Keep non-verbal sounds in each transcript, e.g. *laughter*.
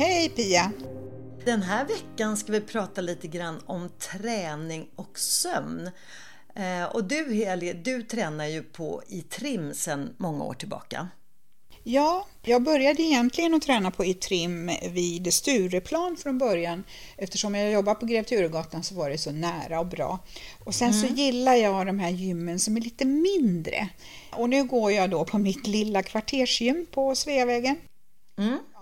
Hej Pia! Den här veckan ska vi prata lite grann om träning och sömn. Eh, och du Heli, du tränar ju på i trim sedan många år tillbaka. Ja, jag började egentligen att träna på ITRIM vid Stureplan från början. Eftersom jag jobbar på Grev Turegatan så var det så nära och bra. Och sen så gillar jag de här gymmen som är lite mindre. Och nu går jag då på mitt lilla kvartersgym på Sveavägen.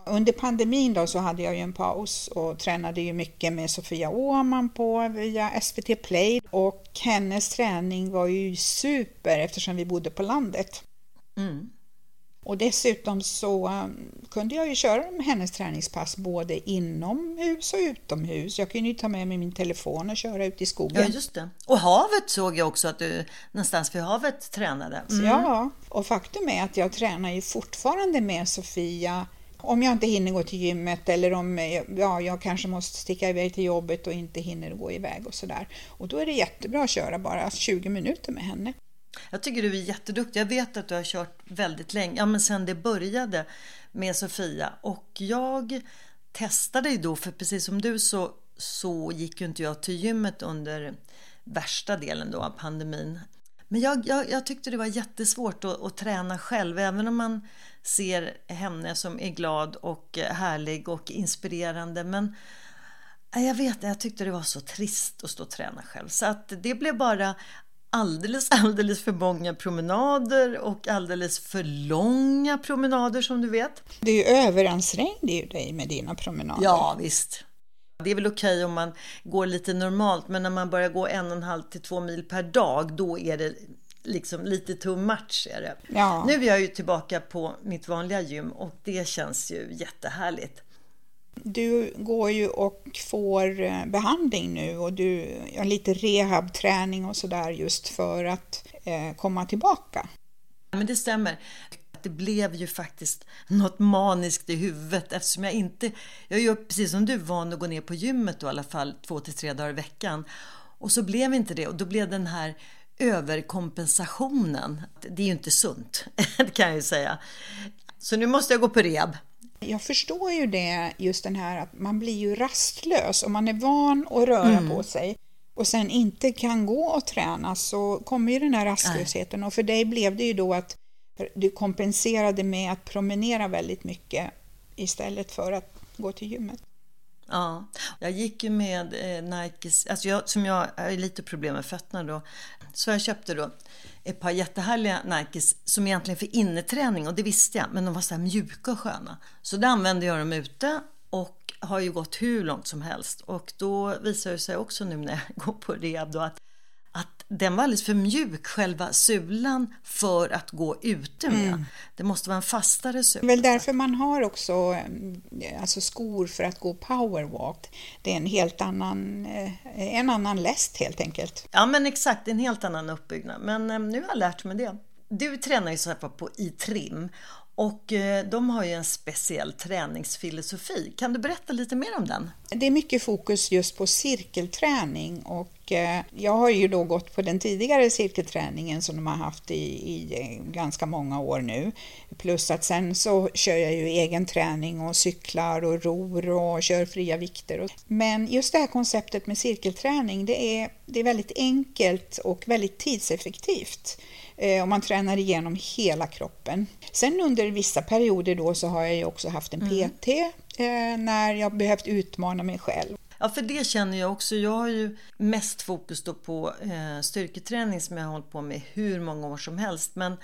Under pandemin då så hade jag ju en paus och tränade ju mycket med Sofia Åhman på via SVT Play och hennes träning var ju super eftersom vi bodde på landet. Och dessutom så um, kunde jag ju köra hennes träningspass både inomhus och utomhus. Jag kunde ju ta med mig min telefon och köra ut i skogen. Ja, just det. Och havet såg jag också att du någonstans vid havet tränade. Mm. Ja, och faktum är att jag tränar ju fortfarande med Sofia om jag inte hinner gå till gymmet eller om ja, jag kanske måste sticka iväg till jobbet och inte hinner gå iväg och sådär. Och då är det jättebra att köra bara 20 minuter med henne. Jag tycker du är jätteduktig. Jag vet att du har kört väldigt länge, ja men sen det började med Sofia. Och jag testade ju då, för precis som du så, så gick ju inte jag till gymmet under värsta delen då av pandemin. Men jag, jag, jag tyckte det var jättesvårt att, att träna själv, även om man ser henne som är glad och härlig och inspirerande. Men jag vet jag tyckte det var så trist att stå och träna själv. Så att det blev bara alldeles, *laughs* alldeles för många promenader och alldeles för långa promenader som du vet. Du överansträngde ju dig med dina promenader. Ja, visst. Det är väl okej om man går lite normalt, men när man börjar gå en och en halv till två mil per dag, då är det liksom lite too much. Är det. Ja. Nu är jag ju tillbaka på mitt vanliga gym och det känns ju jättehärligt. Du går ju och får eh, behandling nu och du har lite rehabträning och sådär just för att eh, komma tillbaka. Men det stämmer. Det blev ju faktiskt något maniskt i huvudet eftersom jag inte, jag är ju precis som du van att gå ner på gymmet då, i alla fall två till tre dagar i veckan. Och så blev inte det och då blev den här överkompensationen. Det är ju inte sunt, *laughs* det kan jag ju säga. Så nu måste jag gå på rehab. Jag förstår ju det, just den här att man blir ju rastlös om man är van att röra på sig och sen inte kan gå och träna så kommer ju den här rastlösheten och för dig blev det ju då att du kompenserade med att promenera väldigt mycket istället för att gå till gymmet. Ja, jag gick ju med eh, Nikes, alltså jag, som jag har lite problem med fötterna då, så jag köpte då ett par jättehärliga Nikes som egentligen för inneträning och det visste jag, men de var så här mjuka och sköna. Så då använde jag dem ute och har ju gått hur långt som helst och då visar det sig också nu när jag *laughs* går på rehab då att att den var alldeles för mjuk, själva sulan, för att gå ute med. Det måste vara en fastare Det är sula. väl därför man har också eh, alltså skor för att gå powerwalk. Det är en helt annan, eh, en annan läst helt enkelt. Ja men exakt, en helt annan uppbyggnad. Men eh, nu har jag lärt mig det. Du tränar ju så här på i trim och de har ju en speciell träningsfilosofi. Kan du berätta lite mer om den? Det är mycket fokus just på cirkelträning och och eh, jag har ju då gått på den tidigare cirkelträningen som de har haft i, i eh, ganska många år nu. Plus att sen så kör jag ju egen träning och cyklar och ror och kör fria vikter. Men just det här konceptet med cirkelträning, det är, det är väldigt enkelt och väldigt tidseffektivt eh, om man tränar igenom hela kroppen. Sen under vissa perioder då så har jag ju också haft en PT mm. när jag behövt utmana mig själv. Ja, för det känner jag också. Jag har ju mest fokus då på eh, styrketräning som jag har hållit på med hur många år som helst. Men,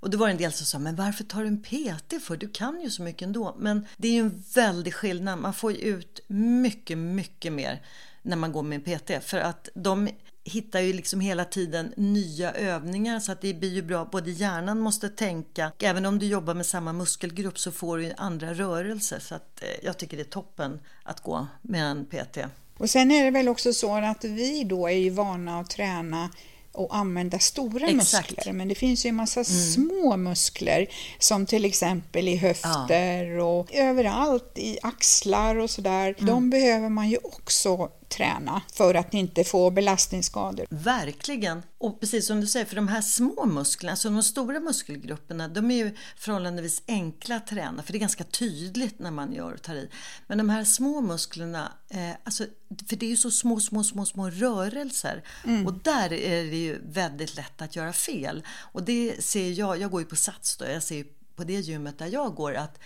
och då var det en del som sa, men varför tar du en PT för? Du kan ju så mycket ändå. Men det är ju en väldig skillnad. Man får ju ut mycket, mycket mer när man går med en PT. För att de hittar ju liksom hela tiden nya övningar så att det blir ju bra. Både hjärnan måste tänka, även om du jobbar med samma muskelgrupp så får du andra rörelser. Så att eh, jag tycker det är toppen att gå med en PT. Och sen är det väl också så att vi då är ju vana att träna och använda stora Exakt. muskler. Men det finns ju en massa mm. små muskler som till exempel i höfter ja. och överallt i axlar och sådär. Mm. De behöver man ju också träna för att inte få belastningsskador. Verkligen! Och precis som du säger, för de här små musklerna, alltså de stora muskelgrupperna, de är ju förhållandevis enkla att träna för det är ganska tydligt när man gör tar i. Men de här små musklerna, eh, alltså, för det är ju så små, små, små, små rörelser mm. och där är det ju väldigt lätt att göra fel. Och det ser jag, jag går ju på Sats då, jag ser ju på det gymmet där jag går att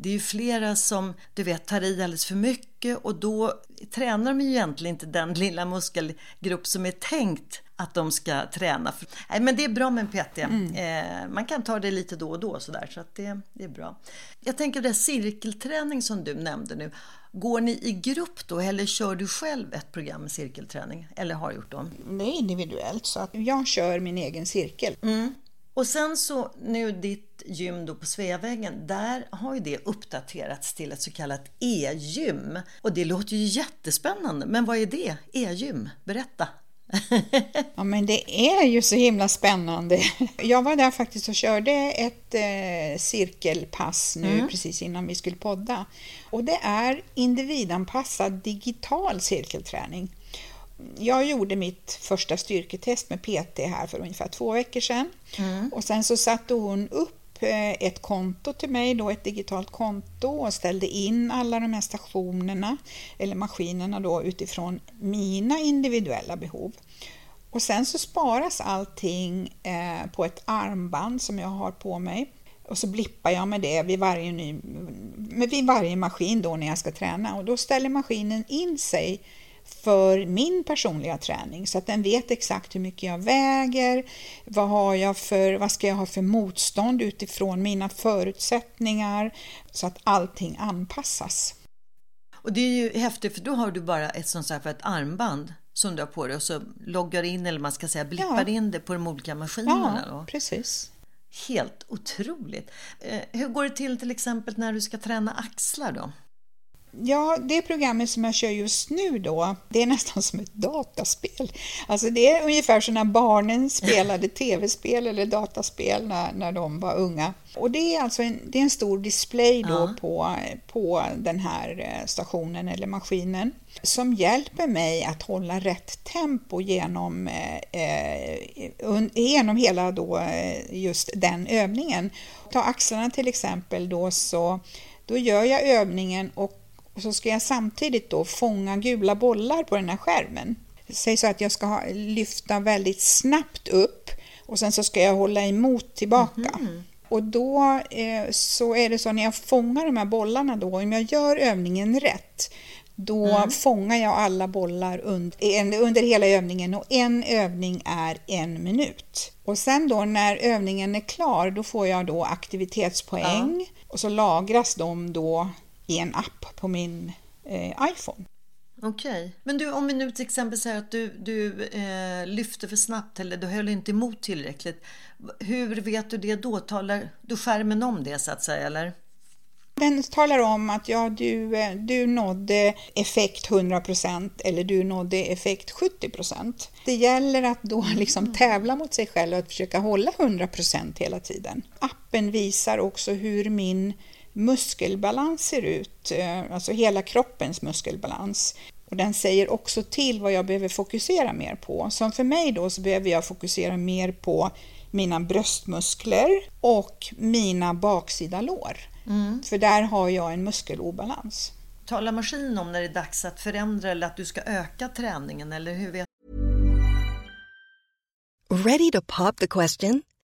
det är ju flera som du vet tar i alldeles för mycket och då tränar de ju egentligen inte den lilla muskelgrupp som är tänkt att de ska träna. Nej, men det är bra med en PT. Mm. Eh, man kan ta det lite då och då sådär, så att det, det är bra. Jag tänker det cirkelträning som du nämnde nu. Går ni i grupp då eller kör du själv ett program med cirkelträning? Eller har gjort dem? Det är individuellt, så att jag kör min egen cirkel. Mm. Och sen så nu ditt gym då på Sveavägen, där har ju det uppdaterats till ett så kallat e-gym. Och det låter ju jättespännande, men vad är det? E-gym? Berätta! *laughs* ja men det är ju så himla spännande. Jag var där faktiskt och körde ett eh, cirkelpass nu mm. precis innan vi skulle podda. Och det är individanpassad digital cirkelträning jag gjorde mitt första styrketest med PT här för ungefär två veckor sedan. Mm. Och sen så satte hon upp eh, ett konto till mig, då ett digitalt konto och ställde in alla de här stationerna eller maskinerna då utifrån mina individuella behov. Och sen så sparas allting eh, på ett armband som jag har på mig och så blippar jag med det vid varje, ny, vid varje maskin då när jag ska träna och då ställer maskinen in sig för min personliga träning så att den vet exakt hur mycket jag väger, vad, har jag för, vad ska jag ha för motstånd utifrån mina förutsättningar så att allting anpassas. Och det är ju häftigt för då har du bara ett sånt här för ett armband som du har på dig och så loggar in eller man ska säga blippar ja. in det på de olika maskinerna. Ja, precis. Helt otroligt. Eh, hur går det till till exempel när du ska träna axlar då? Ja, det programmet som jag kör just nu då, det är nästan som ett dataspel. Alltså det är ungefär som när barnen spelade *laughs* tv-spel eller dataspel när, när de var unga. Och det är alltså en, det är en stor display då ja. på, på den här eh, stationen eller maskinen som hjälper mig att hålla rätt tempo genom, eh, eh genom hela då eh, just den övningen. Ta axlarna till exempel då så då gör jag övningen och och så ska jag samtidigt då fånga gula bollar på den här skärmen. Säg så att jag ska lyfta väldigt snabbt upp och sen så ska jag hålla emot tillbaka. Mm. Och då eh, så är det så när jag fångar de här bollarna då, om jag gör övningen rätt, då mm. fångar jag alla bollar under, under hela övningen och en övning är en minut. Och sen då när övningen är klar, då får jag då aktivitetspoäng ja. och så lagras de då i en app på min eh, iPhone. Okej, okay. men du om vi nu till exempel säger att du, du eh, lyfter för snabbt eller du höll inte emot tillräckligt. Hur vet du det då? Talar du skärmen om det så att säga eller? Den talar om att ja, du, eh, du nådde effekt 100% eller du nådde effekt 70%. Det gäller att då *laughs* liksom mm. tävla mot sig själv och att försöka hålla 100% hela tiden. Appen visar också hur min muskelbalans ser ut, eh, alltså hela kroppens muskelbalans. Och den säger också till vad jag behöver fokusera mer på. Som för mig då så behöver jag fokusera mer på mina bröstmuskler och mina baksida lår. Mm. För där har jag en muskelobalans. Talar maskin om när det är dags att förändra eller att du ska öka träningen eller hur vet Ready to pop the question?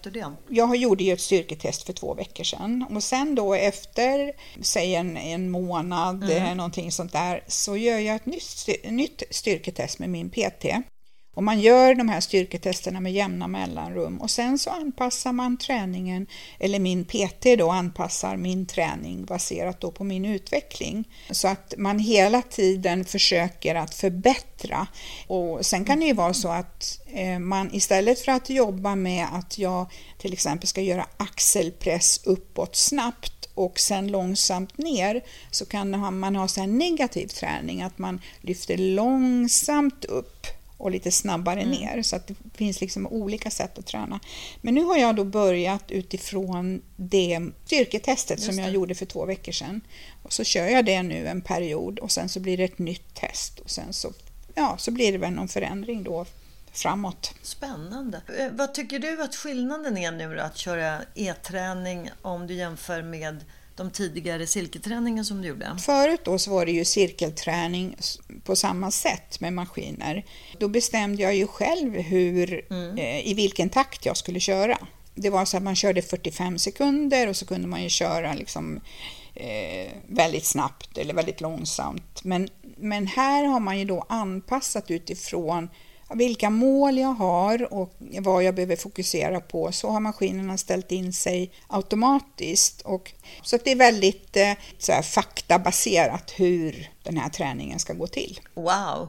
Efter det? Jag gjorde ju ett styrketest för två veckor sedan och sen då efter, säg en, en månad, mm. Eh, någonting sånt där, så gör jag ett nytt, nytt styrketest med min PT. Och man gör de här styrketesterna med jämna mellanrum och sen så anpassar man träningen, eller min PT då anpassar min träning baserat då på min utveckling. Så att man hela tiden försöker att förbättra. Och sen kan det ju vara så att eh, man istället för att jobba med att jag till exempel ska göra axelpress uppåt snabbt och sen långsamt ner så kan man ha så negativ träning, att man lyfter långsamt upp och lite snabbare mm. ner. Så att det finns liksom olika sätt att träna. Men nu har jag då börjat utifrån det styrketestet som jag gjorde för två veckor sedan. Och så kör jag det nu en period och sen så blir det ett nytt test och sen så, ja, så blir det väl någon förändring då framåt. Spännande. Eh, vad tycker du att skillnaden är nu då, att köra e-träning om du jämför med de tidigare cirkelträningen som du gjorde? Förut då så var det ju cirkelträning på samma sätt med maskiner. Då bestämde jag ju själv hur, mm. eh, i vilken takt jag skulle köra. Det var så att man körde 45 sekunder och så kunde man ju köra liksom, eh, väldigt snabbt eller väldigt långsamt. Men, men här har man ju då anpassat utifrån vilka mål jag har och vad jag behöver fokusera på så har maskinerna ställt in sig automatiskt. Och, så det är väldigt eh, så här, faktabaserat hur den här träningen ska gå till. Wow!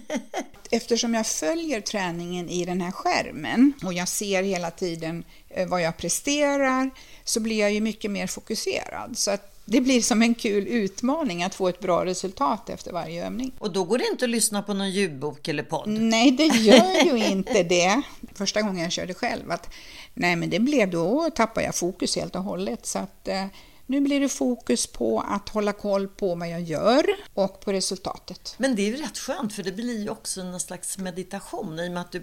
*laughs* Eftersom jag följer träningen i den här skärmen och jag ser hela tiden eh, vad jag presterar så blir jag ju mycket mer fokuserad. Så att det blir som en kul utmaning att få ett bra resultat efter varje övning. Och då går det inte att lyssna på någon ljudbok eller podd? Nej, det gör ju *laughs* inte det. Första gången jag körde själv, att nej men det blev då tappade jag fokus helt och hållet. Så att eh, nu blir det fokus på att hålla koll på vad jag gör och på resultatet. Men det är ju rätt skönt för det blir ju också någon slags meditation i och med att du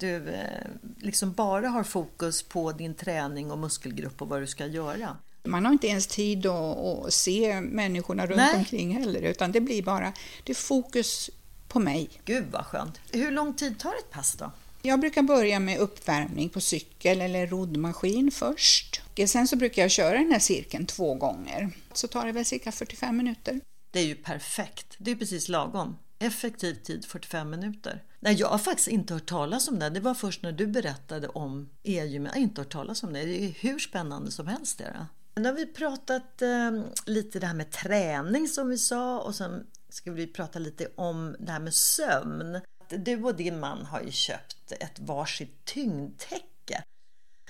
du eh, liksom bara har fokus på din träning och muskelgrupp och vad du ska göra. Man har inte ens tid att, att se människorna runt Nej. omkring heller, utan det blir bara det fokus på mig. Gud vad skönt. Hur lång tid tar ett pass då? Jag brukar börja med uppvärmning på cykel eller roddmaskin först. Sen så brukar jag köra den här cirkeln två gånger. Så tar det väl cirka 45 minuter. Det är ju perfekt. Det är precis lagom. Effektiv tid 45 minuter. Nej, jag har faktiskt inte hört talas om det. Det var först när du berättade om e-gym. Jag har inte hört talas om det. Det är hur spännande som helst. Det nu har vi pratat eh, lite det här med träning som vi sa och sen ska vi prata lite om det här med sömn. Du och din man har ju köpt ett varsitt tyngdtäcke.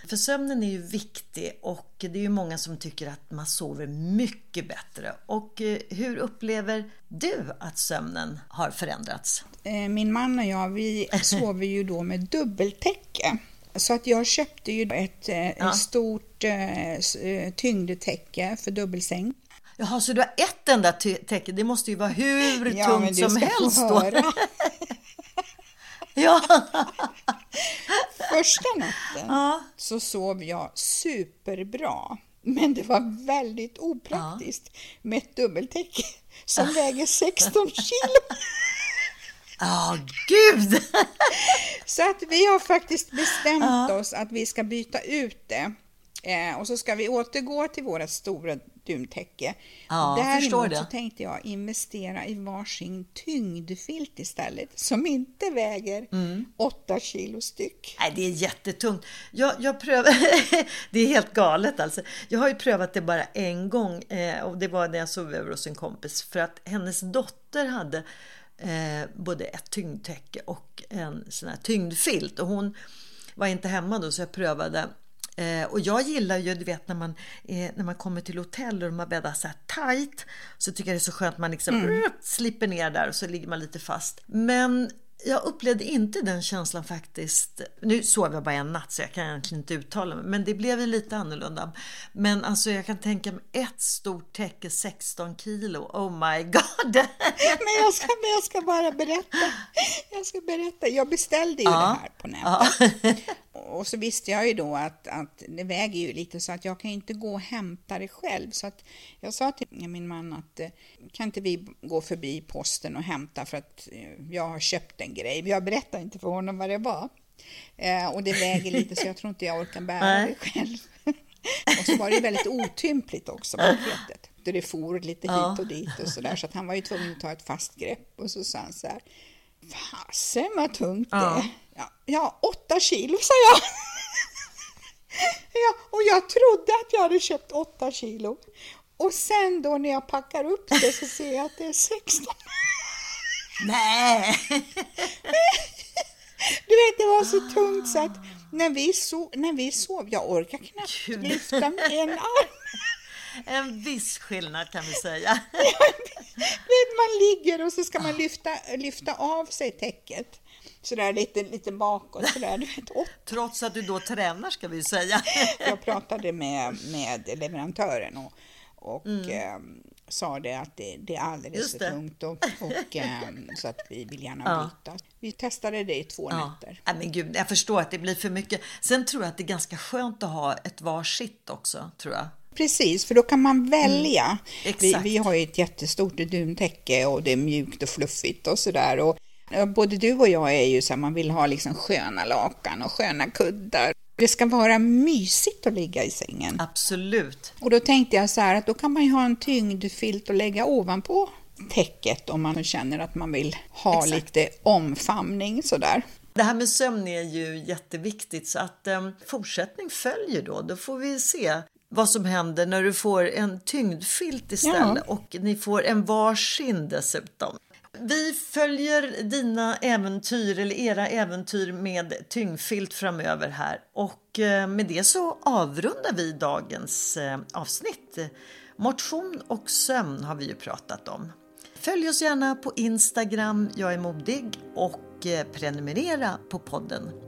För sömnen är ju viktig och det är ju många som tycker att man sover mycket bättre. Och eh, hur upplever du att sömnen har förändrats? Eh, min man och jag, vi *laughs* sover ju då med dubbeltäcke. Så att jag köpte ju ett, eh, ja. ett stort tyngdtäcke för dubbelsäng. Jaha, så du har ett enda täcke? Det måste ju vara hur ja, tungt som helst då. *laughs* ja. Första natten ja. så sov jag superbra. Men det var väldigt opraktiskt ja. med ett dubbeltäcke som väger 16 kilo. Ja, oh, gud! Så att vi har faktiskt bestämt ja. oss att vi ska byta ut det. Eh, och så ska vi återgå till våra stora duntäcke. Ja, Däremot så tänkte jag investera i varsin tyngdfilt istället som inte väger mm. 8 kilo styck. Nej, det är jättetungt. Jag, jag prövar, *laughs* det är helt galet alltså. Jag har ju prövat det bara en gång eh, och det var när jag sov över hos en kompis för att hennes dotter hade eh, både ett tyngdtäcke och en sån här tyngdfilt och hon var inte hemma då så jag prövade Eh, och jag gillar ju, du vet när man, eh, när man kommer till hotell och de har bäddat så här tight så tycker jag det är så skönt att man liksom mm. slipper ner där och så ligger man lite fast. Men jag upplevde inte den känslan faktiskt. Nu sov jag bara en natt så jag kan egentligen inte uttala mig, men det blev lite annorlunda. Men alltså jag kan tänka mig ett stort täcke 16 kilo. Oh my god! *laughs* men, jag ska, men jag ska bara berätta. Jag ska berätta. Jag beställde ju ja. det här på nätet. Ja. Och så visste jag ju då att, att det väger ju lite så att jag kan inte gå och hämta det själv. Så att jag sa till min man att eh, kan inte vi gå förbi posten och hämta för att eh, jag har köpt en grej. Jag berättade inte för honom vad det var. Eh, och det väger lite så jag tror inte jag orkar bära det själv. *laughs* och så var det väldigt otympligt också, paketet. Det for lite hit och dit och så där, så att han var ju tvungen att ta ett fast grepp. Och så sa han så här, fasen vad tungt det är. Ja, ja åtta kilo, sa jag. *laughs* ja, och jag trodde att jag hade köpt åtta kilo. Och sen då när jag packar upp det så ser jag att det är 16. *laughs* Nej! *laughs* Du vet, det var så tungt så att när vi, sov, när vi sov, jag orkar knappt Gud. lyfta med en arm. En viss skillnad kan vi säga. man ligger och så ska man lyfta, lyfta av sig täcket sådär lite, lite bakåt. Sådär, du vet, *laughs* Trots att du då tränar ska vi säga. *laughs* jag pratade med, med leverantören och, och mm. eh, sa det att det, det är alldeles för tungt och, och eh, så att vi vill gärna ja. byta. Vi testade det i två ja. nätter. Ja, men gud, jag förstår att det blir för mycket. Sen tror jag att det är ganska skönt att ha ett varsitt också, tror jag. Precis, för då kan man välja. Mm, vi, vi, har ju ett jättestort duntäcke och det är mjukt och fluffigt och sådär. Både du och jag är ju så här, man vill ha liksom sköna lakan och sköna kuddar. Det ska vara mysigt att ligga i sängen. Absolut. Och då tänkte jag så här att då kan man ju ha en tyngdfilt att lägga ovanpå täcket om man känner att man vill ha Exakt. lite omfamning sådär. Det här med sömn är ju jätteviktigt så att eh, fortsättning följer då. Då får vi se vad som händer när du får en tyngdfilt istället ja. och ni får en varsin dessutom. Vi följer dina äventyr eller era äventyr med tyngdfilt framöver här och eh, med det så avrundar vi dagens eh, avsnitt. Motion och sömn har vi ju pratat om. Följ oss gärna på Instagram, jag är modig och eh, prenumerera på podden.